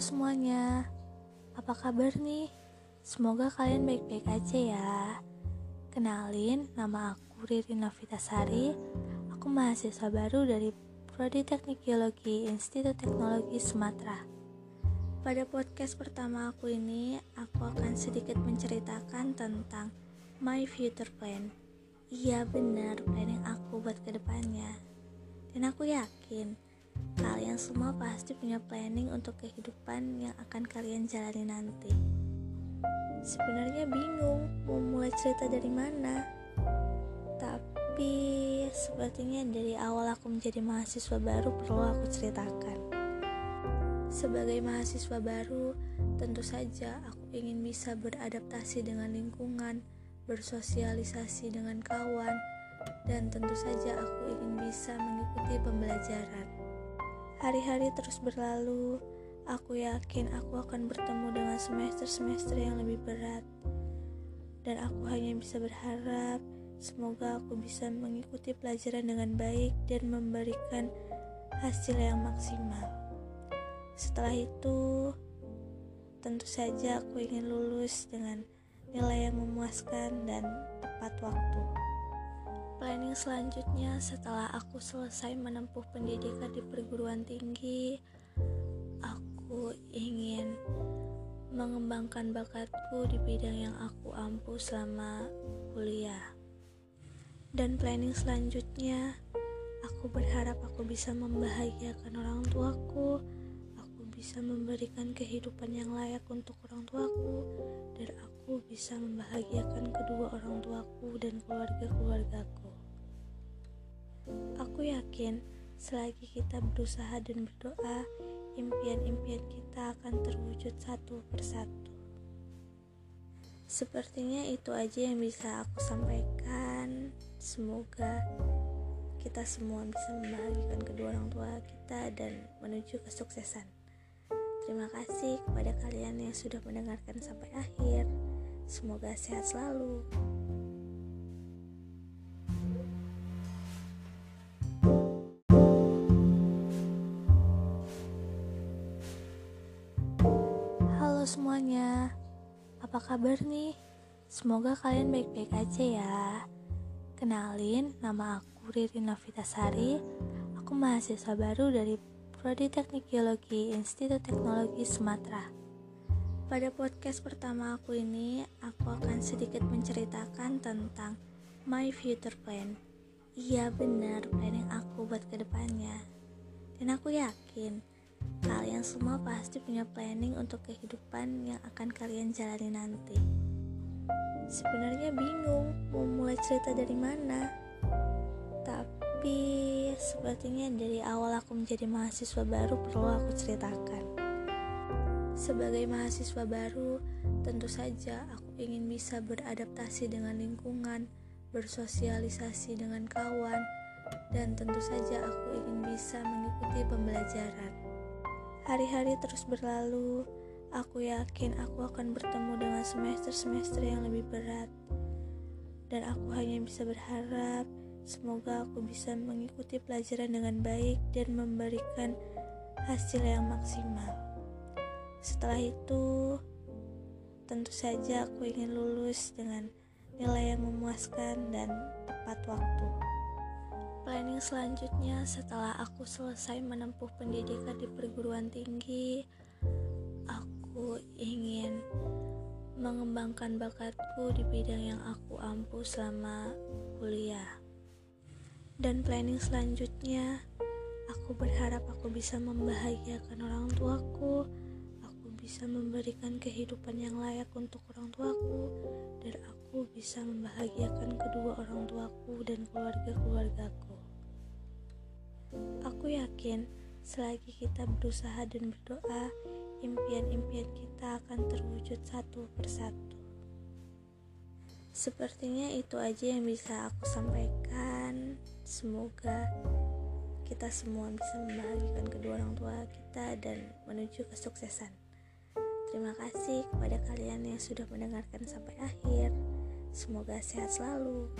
Semuanya, apa kabar nih? Semoga kalian baik-baik aja ya. Kenalin, nama aku Riri Novitasari. Aku mahasiswa baru dari Prodi Teknik Geologi Institut Teknologi Sumatera. Pada podcast pertama aku ini, aku akan sedikit menceritakan tentang my future plan. Iya benar, planning aku buat ke depannya. Dan aku yakin, Kalian semua pasti punya planning untuk kehidupan yang akan kalian jalani nanti. Sebenarnya bingung mau mulai cerita dari mana. Tapi sepertinya dari awal aku menjadi mahasiswa baru perlu aku ceritakan. Sebagai mahasiswa baru, tentu saja aku ingin bisa beradaptasi dengan lingkungan, bersosialisasi dengan kawan, dan tentu saja aku ingin bisa mengikuti pembelajaran. Hari-hari terus berlalu, aku yakin aku akan bertemu dengan semester-semester yang lebih berat. Dan aku hanya bisa berharap semoga aku bisa mengikuti pelajaran dengan baik dan memberikan hasil yang maksimal. Setelah itu, tentu saja aku ingin lulus dengan nilai yang memuaskan dan tepat waktu. Planning selanjutnya setelah aku selesai menempuh pendidikan di perguruan tinggi, aku ingin mengembangkan bakatku di bidang yang aku ampuh selama kuliah. Dan planning selanjutnya, aku berharap aku bisa membahagiakan orang tuaku, aku bisa memberikan kehidupan yang layak untuk orang tuaku, dan aku bisa membahagiakan kedua orang tuaku dan keluarga-keluargaku. Aku yakin selagi kita berusaha dan berdoa, impian-impian kita akan terwujud satu persatu. Sepertinya itu aja yang bisa aku sampaikan. Semoga kita semua bisa membahagiakan kedua orang tua kita dan menuju kesuksesan. Terima kasih kepada kalian yang sudah mendengarkan sampai akhir. Semoga sehat selalu. Kabar nih? Semoga kalian baik-baik aja ya. Kenalin, nama aku Riri Novitasari. Aku mahasiswa baru dari Prodi Teknik Geologi Institut Teknologi Sumatera. Pada podcast pertama aku ini, aku akan sedikit menceritakan tentang my future plan. Iya benar, planning aku buat ke depannya. Dan aku yakin, Kalian semua pasti punya planning untuk kehidupan yang akan kalian jalani nanti. Sebenarnya bingung mau mulai cerita dari mana. Tapi sepertinya dari awal aku menjadi mahasiswa baru perlu aku ceritakan. Sebagai mahasiswa baru, tentu saja aku ingin bisa beradaptasi dengan lingkungan, bersosialisasi dengan kawan, dan tentu saja aku ingin bisa mengikuti pembelajaran. Hari-hari terus berlalu, aku yakin aku akan bertemu dengan semester-semester yang lebih berat. Dan aku hanya bisa berharap semoga aku bisa mengikuti pelajaran dengan baik dan memberikan hasil yang maksimal. Setelah itu, tentu saja aku ingin lulus dengan nilai yang memuaskan dan tepat waktu. Planning selanjutnya setelah aku selesai menempuh pendidikan di perguruan tinggi, aku ingin mengembangkan bakatku di bidang yang aku ampuh selama kuliah. Dan planning selanjutnya, aku berharap aku bisa membahagiakan orang tuaku, aku bisa memberikan kehidupan yang layak untuk orang tuaku, dan aku bisa membahagiakan kedua orang tuaku dan keluarga-keluargaku. Aku yakin selagi kita berusaha dan berdoa, impian-impian kita akan terwujud satu persatu. Sepertinya itu aja yang bisa aku sampaikan. Semoga kita semua bisa membahagiakan kedua orang tua kita dan menuju kesuksesan. Terima kasih kepada kalian yang sudah mendengarkan sampai akhir. Semoga sehat selalu.